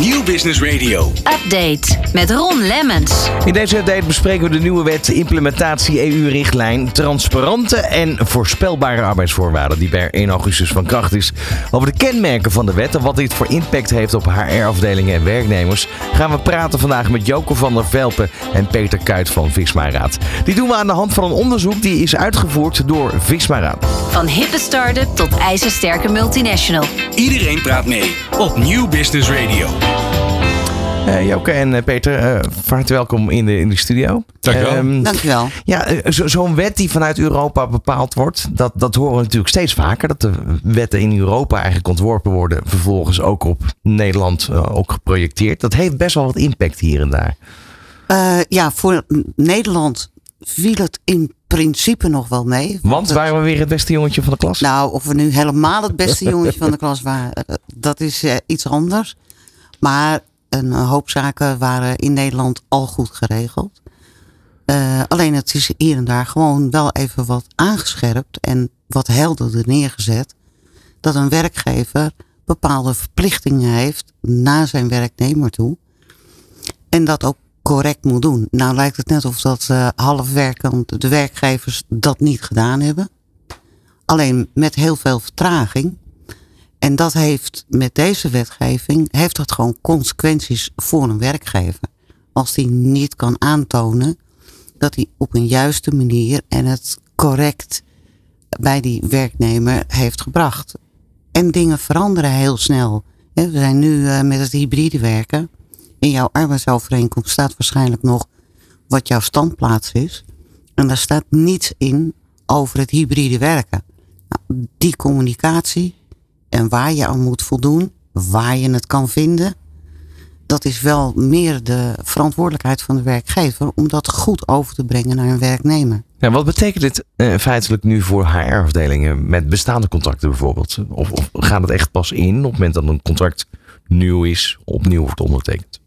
Nieuw Business Radio. Update met Ron Lemmens. In deze update bespreken we de nieuwe wet implementatie EU-richtlijn transparante en voorspelbare arbeidsvoorwaarden die per 1 augustus van kracht is. Over de kenmerken van de wet en wat dit voor impact heeft op HR-afdelingen en werknemers gaan we praten vandaag met Joko van der Velpen en Peter Kuit van Visma Raad. Die doen we aan de hand van een onderzoek die is uitgevoerd door Visma Raad. Van hippe start-up tot ijzersterke multinational. Iedereen praat mee op Nieuw Business Radio. Uh, Joke en uh, Peter, uh, van harte welkom in de, in de studio. Dankjewel. Um, Dankjewel. Ja, zo, zo'n wet die vanuit Europa bepaald wordt, dat, dat horen we natuurlijk steeds vaker. Dat de wetten in Europa eigenlijk ontworpen worden, vervolgens ook op Nederland ook geprojecteerd. Dat heeft best wel wat impact hier en daar. ja, voor Nederland viel het in principe nog wel mee. Want, want waren we weer het beste jongetje van de klas? Nou, of we nu helemaal het beste jongetje van de klas waren, dat is iets anders. Maar een hoop zaken waren in Nederland al goed geregeld. Uh, alleen het is hier en daar gewoon wel even wat aangescherpt en wat helderder neergezet. Dat een werkgever bepaalde verplichtingen heeft naar zijn werknemer toe. En dat ook correct moet doen. Nou lijkt het net of dat uh, halfwerkend de werkgevers dat niet gedaan hebben. Alleen met heel veel vertraging. En dat heeft met deze wetgeving, heeft dat gewoon consequenties voor een werkgever. Als die niet kan aantonen dat hij op een juiste manier en het correct bij die werknemer heeft gebracht. En dingen veranderen heel snel. We zijn nu met het hybride werken. In jouw arbeidsovereenkomst staat waarschijnlijk nog wat jouw standplaats is. En daar staat niets in over het hybride werken. Nou, die communicatie en waar je aan moet voldoen, waar je het kan vinden. Dat is wel meer de verantwoordelijkheid van de werkgever om dat goed over te brengen naar een werknemer. Ja, wat betekent dit uh, feitelijk nu voor HR-afdelingen met bestaande contracten bijvoorbeeld? Of, of gaat het echt pas in op het moment dat een contract nieuw is, opnieuw wordt ondertekend?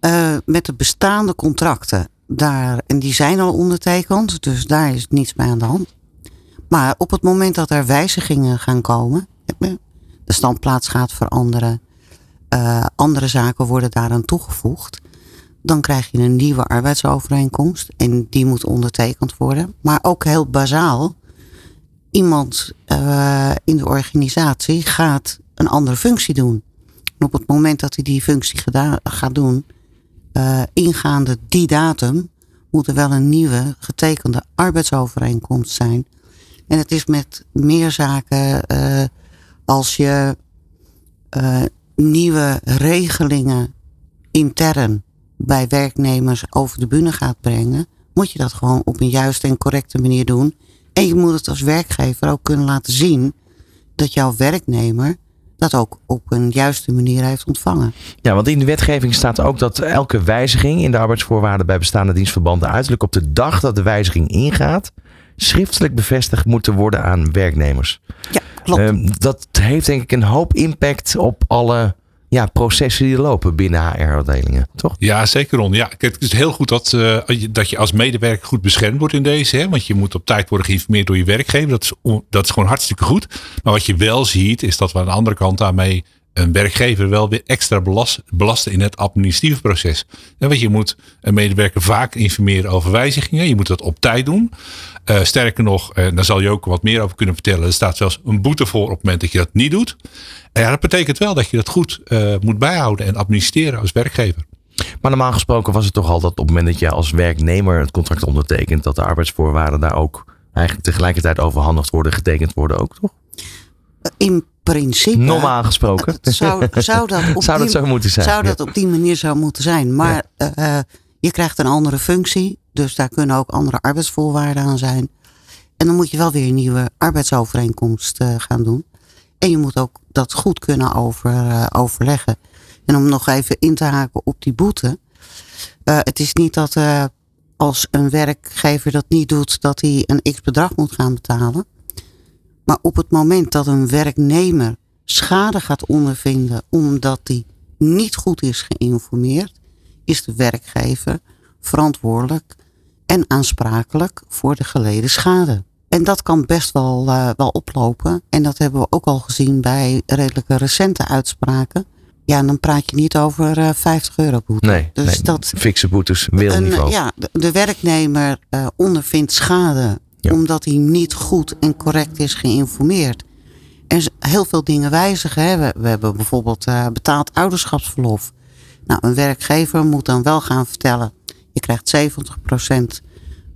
Uh, met de bestaande contracten, daar, en die zijn al ondertekend, dus daar is niets mee aan de hand. Maar op het moment dat er wijzigingen gaan komen, de standplaats gaat veranderen, uh, andere zaken worden daaraan toegevoegd, dan krijg je een nieuwe arbeidsovereenkomst en die moet ondertekend worden. Maar ook heel bazaal, iemand uh, in de organisatie gaat een andere functie doen. En op het moment dat hij die functie gaat doen, uh, ingaande die datum, moet er wel een nieuwe getekende arbeidsovereenkomst zijn. En het is met meer zaken als je uh, nieuwe regelingen intern bij werknemers over de bühne gaat brengen, moet je dat gewoon op een juiste en correcte manier doen. En je moet het als werkgever ook kunnen laten zien dat jouw werknemer dat ook op een juiste manier heeft ontvangen. Ja, want in de wetgeving staat ook dat elke wijziging in de arbeidsvoorwaarden bij bestaande dienstverbanden uiterlijk op de dag dat de wijziging ingaat, schriftelijk bevestigd moeten worden aan werknemers. Ja, klopt. Um, dat heeft denk ik een hoop impact op alle ja, processen die lopen binnen HR-afdelingen, toch? Ja, zeker Ron. Ja, het is heel goed dat, uh, dat je als medewerker goed beschermd wordt in deze. Hè? Want je moet op tijd worden geïnformeerd door je werkgever. Dat is, dat is gewoon hartstikke goed. Maar wat je wel ziet, is dat we aan de andere kant daarmee een werkgever wel weer extra belast, belasten in het administratieve proces. En want je moet een medewerker vaak informeren over wijzigingen. Je moet dat op tijd doen. Uh, sterker nog, uh, daar zal je ook wat meer over kunnen vertellen. Er staat zelfs een boete voor op het moment dat je dat niet doet. En ja, dat betekent wel dat je dat goed uh, moet bijhouden en administreren als werkgever. Maar normaal gesproken was het toch al dat op het moment dat je als werknemer het contract ondertekent, dat de arbeidsvoorwaarden daar ook eigenlijk tegelijkertijd overhandigd worden, getekend worden ook, toch? In principe. Normaal gesproken. Zou, zou, dat, op zou dat die, zo moeten zijn? Zou dat op die manier zou moeten zijn. Maar ja. uh, je krijgt een andere functie. Dus daar kunnen ook andere arbeidsvoorwaarden aan zijn. En dan moet je wel weer een nieuwe arbeidsovereenkomst uh, gaan doen. En je moet ook dat goed kunnen over, uh, overleggen. En om nog even in te haken op die boete. het is niet dat als een werkgever dat niet doet, dat hij een x bedrag moet gaan betalen. Maar op het moment dat een werknemer schade gaat ondervinden omdat hij niet goed is geïnformeerd, is de werkgever verantwoordelijk en aansprakelijk voor de geleden schade. En dat kan best wel, uh, wel oplopen. En dat hebben we ook al gezien bij redelijke recente uitspraken. Ja, dan praat je niet over uh, 50 euro boete. Nee, dus nee, dat, fikse boetes, wereldniveau. ja, de, de werknemer uh, ondervindt schade omdat hij niet goed en correct is geïnformeerd. En heel veel dingen wijzigen. Hè. We, hebben bijvoorbeeld uh, betaald ouderschapsverlof. Nou, een werkgever moet dan wel gaan vertellen: je krijgt 70%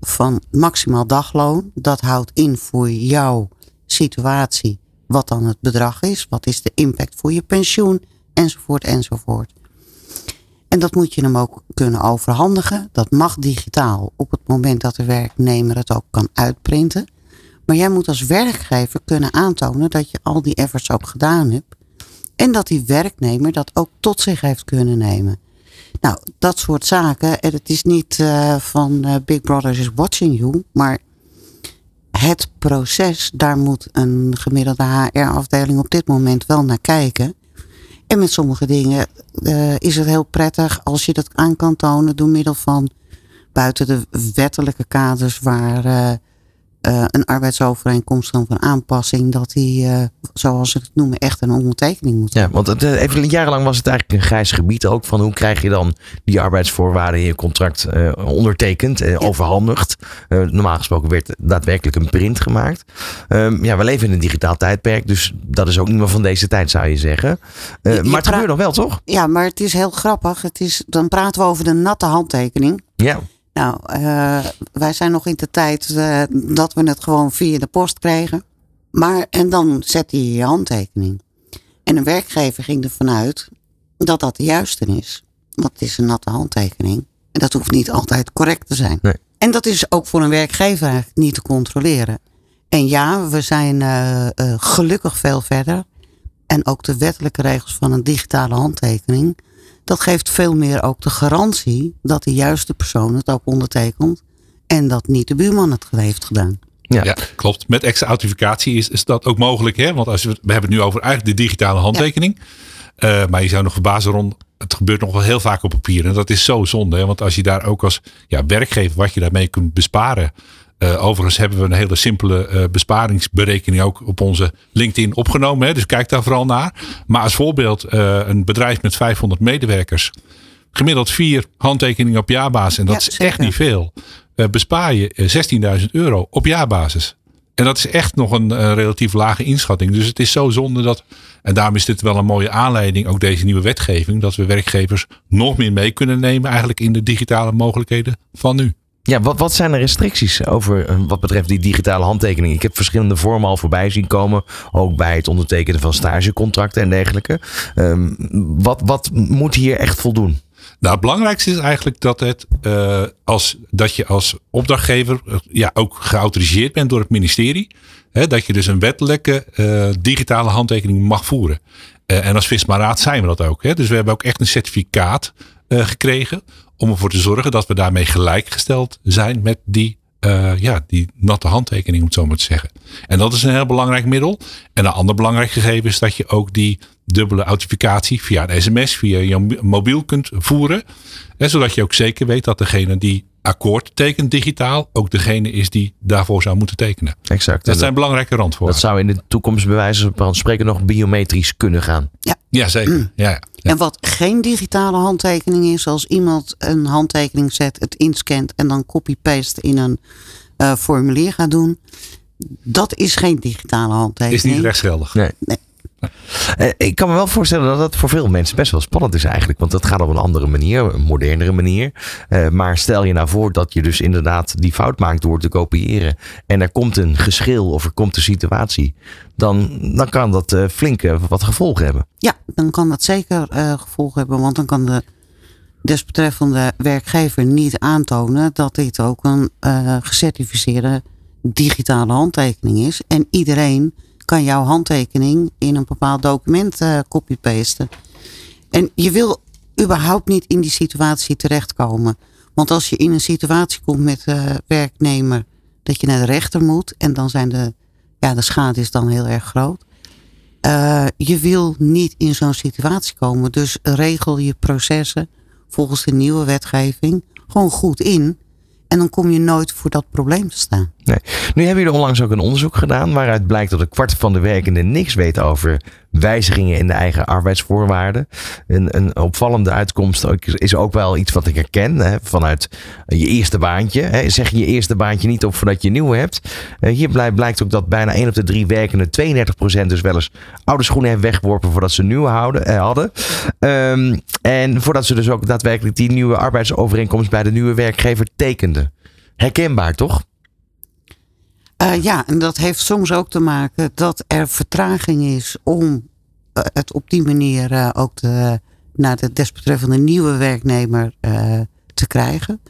van maximaal dagloon. Dat houdt in voor jouw situatie wat dan het bedrag is. Wat is de impact voor je pensioen? Enzovoort, enzovoort. En dat moet je hem ook kunnen overhandigen. Dat mag digitaal op het moment dat de werknemer het ook kan uitprinten. Maar jij moet als werkgever kunnen aantonen dat je al die efforts ook gedaan hebt. En dat die werknemer dat ook tot zich heeft kunnen nemen. Nou, dat soort zaken. En het is niet uh, van uh, Big Brother is watching you. Maar het proces, daar moet een gemiddelde HR-afdeling op dit moment wel naar kijken. En met sommige dingen uh, is het heel prettig als je dat aan kan tonen door middel van buiten de wettelijke kaders waar uh, uh, een arbeidsovereenkomst dan van aanpassing, dat die, uh, zoals ze het noemen, echt een ondertekening moet Ja, want het, even jarenlang was het eigenlijk een grijs gebied ook van hoe krijg je dan die arbeidsvoorwaarden in je contract uh, ondertekend en ja. overhandigd. normaal gesproken werd daadwerkelijk een print gemaakt. Um, ja, we leven in een digitaal tijdperk, dus dat is ook niet meer van deze tijd zou je zeggen. Je maar het gebeurt nog wel, toch? Ja, maar het is heel grappig. Het is, dan praten we over de natte handtekening. Ja. Nou, uh, wij zijn nog in de tijd uh, dat we het gewoon via de post kregen. Maar, en dan zet hij je handtekening. En een werkgever ging ervan uit dat dat de juiste is. Want het is een natte handtekening. En dat hoeft niet altijd correct te zijn. Nee. En dat is ook voor een werkgever eigenlijk niet te controleren. En ja, we zijn uh, gelukkig veel verder. En ook de wettelijke regels van een digitale handtekening dat geeft veel meer ook de garantie dat de juiste persoon het ook ondertekent. En dat niet de buurman het heeft gedaan. Ja. ja, klopt. Met extra authenticatie is, is dat ook mogelijk. Hè? Want als we, we hebben het nu over eigenlijk de digitale handtekening. Ja. Uh, maar je zou nog verbazen rond. Het gebeurt nog wel heel vaak op papier. En dat is zo zonde. Hè? Want als je daar ook als ja, werkgever wat je daarmee kunt besparen. Uh, overigens hebben we een hele simpele uh, besparingsberekening ook op onze LinkedIn opgenomen. Hè, dus kijk daar vooral naar. Maar als voorbeeld, uh, een bedrijf met 500 medewerkers. Gemiddeld vier handtekeningen op jaarbasis. En dat ja, is echt niet veel. bespaar je 16.000 euro op jaarbasis. En dat is echt nog een, een relatief lage inschatting. Dus het is zo zonde dat. En daarom is dit wel een mooie aanleiding, ook deze nieuwe wetgeving. Dat we werkgevers nog meer mee kunnen nemen, eigenlijk in de digitale mogelijkheden van nu. Ja, wat, wat zijn de restricties over wat betreft die digitale handtekening? Ik heb verschillende vormen al voorbij zien komen. Ook bij het ondertekenen van stagecontracten en dergelijke. Um, wat, wat moet hier echt voldoen? Nou, het belangrijkste is eigenlijk dat, het, uh, als, dat je als opdrachtgever uh, ja, ook geautoriseerd bent door het ministerie. Hè, dat je dus een wettelijke digitale handtekening mag voeren. en als Visma Raad zijn we dat ook. Hè. Dus we hebben ook echt een certificaat gekregen om ervoor te zorgen dat we daarmee gelijkgesteld zijn met die, uh, ja, die natte handtekening, om het zo maar te zeggen. En dat is een heel belangrijk middel. En een ander belangrijk gegeven is dat je ook die dubbele authentificatie via een sms, via je mobiel kunt voeren. En zodat je ook zeker weet dat degene die akkoord tekent digitaal ook degene is die daarvoor zou moeten tekenen. Exact. Dat zijn belangrijke randvoorwaarden. Dat zou in de toekomst bij wijze van spreken nog biometrisch kunnen gaan. Ja, ja zeker. Ja, ja. En wat geen digitale handtekening is, als iemand een handtekening zet, het inscant en dan copy-paste in een uh, formulier gaat doen, dat is geen digitale handtekening. Is niet rechtsgeldig. Nee. nee. Uh, ik kan me wel voorstellen dat dat voor veel mensen best wel spannend is eigenlijk. Want dat gaat op een andere manier, een modernere manier. Uh, maar stel je nou voor dat je dus inderdaad die fout maakt door te kopiëren. En er komt een geschil of er komt een situatie. Dan, dan kan dat uh, flink wat gevolgen hebben. Ja, dan kan dat zeker gevolgen hebben. Want dan kan de desbetreffende werkgever niet aantonen dat dit ook een gecertificeerde digitale handtekening is. En iedereen kan jouw handtekening in een bepaald document uh, copy-pasten. En je wil überhaupt niet in die situatie terechtkomen. Want als je in een situatie komt met uh, werknemer dat je naar de rechter moet en dan zijn de, ja, de schade is dan heel erg groot. Uh, je wil niet in zo'n situatie komen. Dus regel je processen volgens de nieuwe wetgeving gewoon goed in. En dan kom je nooit voor dat probleem te staan. Nu hebben jullie onlangs ook een onderzoek gedaan waaruit blijkt dat een kwart van de werkenden niks weet over wijzigingen in de eigen arbeidsvoorwaarden. Een, een opvallende uitkomst is ook wel iets wat ik herken hè, vanuit je eerste baantje. Hè. Zeg je je eerste baantje niet op voordat je een nieuwe hebt. Eh, Hier blij- blijkt ook dat bijna 1 op de 3 werkenden, 32% dus wel eens oude schoenen hebben weggeworpen voordat ze nieuwe houden, eh, hadden. Ehm, en voordat ze dus ook daadwerkelijk die nieuwe arbeidsovereenkomst bij de nieuwe werkgever tekenden. Herkenbaar, toch? Eh, ja, en dat heeft soms ook te maken dat er vertraging is om eh, het op die manier eh, ook de, naar de desbetreffende nieuwe werknemer te krijgen.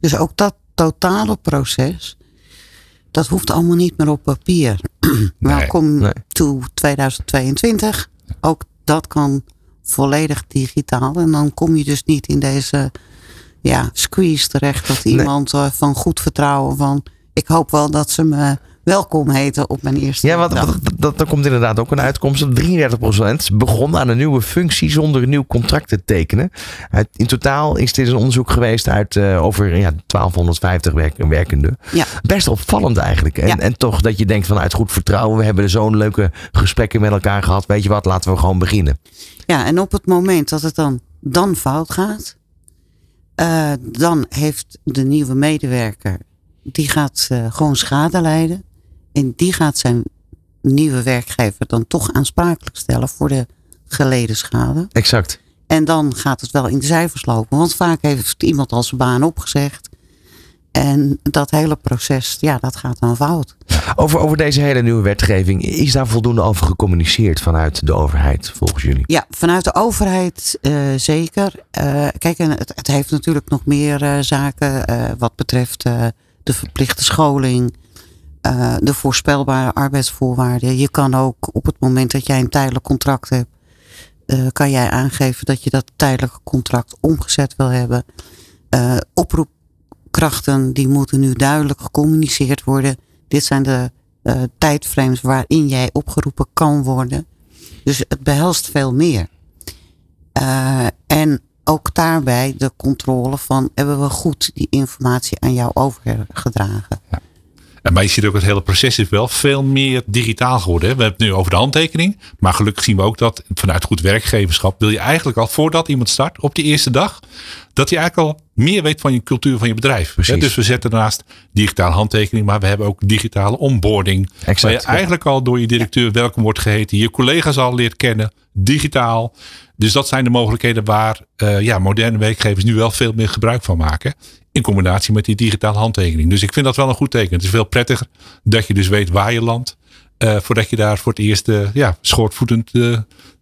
Dus ook dat totale proces, dat hoeft allemaal niet meer op papier. Welkom nee. to 2022. Ook dat kan volledig digitaal. En dan kom je dus niet in deze ja, squeeze terecht dat iemand van goed vertrouwen van ik hoop wel dat ze me welkom heten op mijn eerste Ja, dag. wat, dat, er komt inderdaad ook een uitkomst. Dat 33% begon aan een nieuwe functie zonder een nieuw contract te tekenen. In totaal is dit een onderzoek geweest uit eh, over ja, 1250 werk, werkenden. Ja. Best opvallend eigenlijk. En, Ja. en toch dat je denkt vanuit goed vertrouwen. We hebben zo'n leuke gesprekken met elkaar gehad. Weet je wat, laten we gewoon beginnen. Ja, en op het moment dat het dan, dan fout gaat, eh, dan heeft de nieuwe medewerker, die gaat eh, gewoon schade lijden. En die gaat zijn nieuwe werkgever dan toch aansprakelijk stellen voor de geleden schade. Exact. En dan gaat het wel in de cijfers lopen. Want vaak heeft iemand al zijn baan opgezegd. En dat hele proces, ja, dat gaat dan fout. Over, over deze hele nieuwe wetgeving. Is daar voldoende over gecommuniceerd vanuit de overheid volgens jullie? Ja, vanuit de overheid eh, zeker. Eh, kijk, en het, het heeft natuurlijk nog meer zaken wat betreft de verplichte scholing, eh, de voorspelbare arbeidsvoorwaarden. Je kan ook op het moment dat jij een tijdelijk contract hebt, eh, kan jij aangeven dat je dat tijdelijke contract omgezet wil hebben. Eh, oproepkrachten die moeten nu duidelijk gecommuniceerd worden. Dit zijn de tijdframes waarin jij opgeroepen kan worden. Dus het behelst veel meer. En ook daarbij de controle van hebben we goed die informatie aan jou overgedragen. En maar je ziet ook het hele proces is wel veel meer digitaal geworden. Hè. We hebben het nu over de handtekening. Maar gelukkig zien we ook dat vanuit goed werkgeverschap wil je eigenlijk al voordat iemand start op die eerste dag. Dat hij eigenlijk al meer weet van je cultuur van je bedrijf. Precies. Dus we zetten daarnaast digitale handtekening. Maar we hebben ook digitale onboarding. Exact, waar je ja. eigenlijk al door je directeur welkom wordt geheten. Je collega's al leert kennen. Digitaal. Dus dat zijn de mogelijkheden waar eh, ja, moderne werkgevers nu wel veel meer gebruik van maken. In combinatie met die digitale handtekening. Dus ik vind dat wel een goed teken. Het is veel prettiger dat je dus weet waar je landt. eh, voordat je daar voor het eerst eh, ja,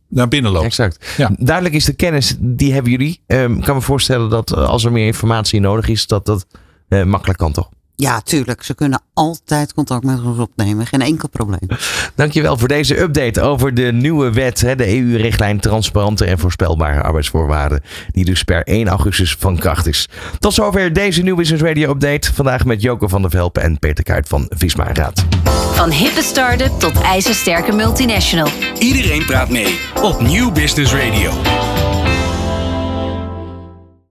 naar binnen loopt. Exact. Ja. Duidelijk is de kennis, die hebben jullie. Ehm, Ik kan me voorstellen dat eh, als er meer informatie nodig is, dat dat eh, makkelijk kan toch? Ja, tuurlijk. Ze kunnen altijd contact met ons opnemen. Geen enkel probleem. Dankjewel voor deze update over de nieuwe wet, hè, de EU-richtlijn Transparante en Voorspelbare Arbeidsvoorwaarden, die dus per 1 augustus van kracht is. Tot zover deze Nieuw Business Radio update. Vandaag met Joke van der Velpen en Peter Kuit van Visma Raad. Van hippe start-up tot ijzersterke multinational. Iedereen praat mee op Nieuw Business Radio.